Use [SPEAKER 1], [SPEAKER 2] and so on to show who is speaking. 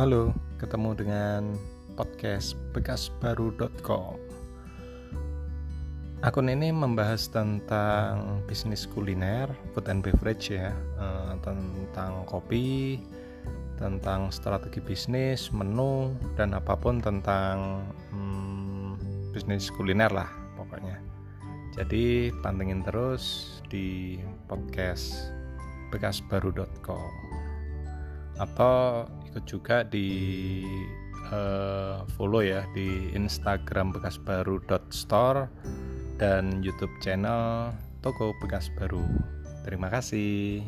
[SPEAKER 1] Halo, ketemu dengan podcast bekasbaru.com. Akun ini membahas tentang bisnis kuliner, food and beverage ya, eh, tentang kopi, tentang strategi bisnis, menu, dan apa pun tentang hmm, bisnis kuliner lah pokoknya. Jadi pantengin terus di podcast bekasbaru.com atau ikut juga di uh, follow ya di Instagram bekasbaru.store dan YouTube channel Toko Bekas Baru. Terima kasih.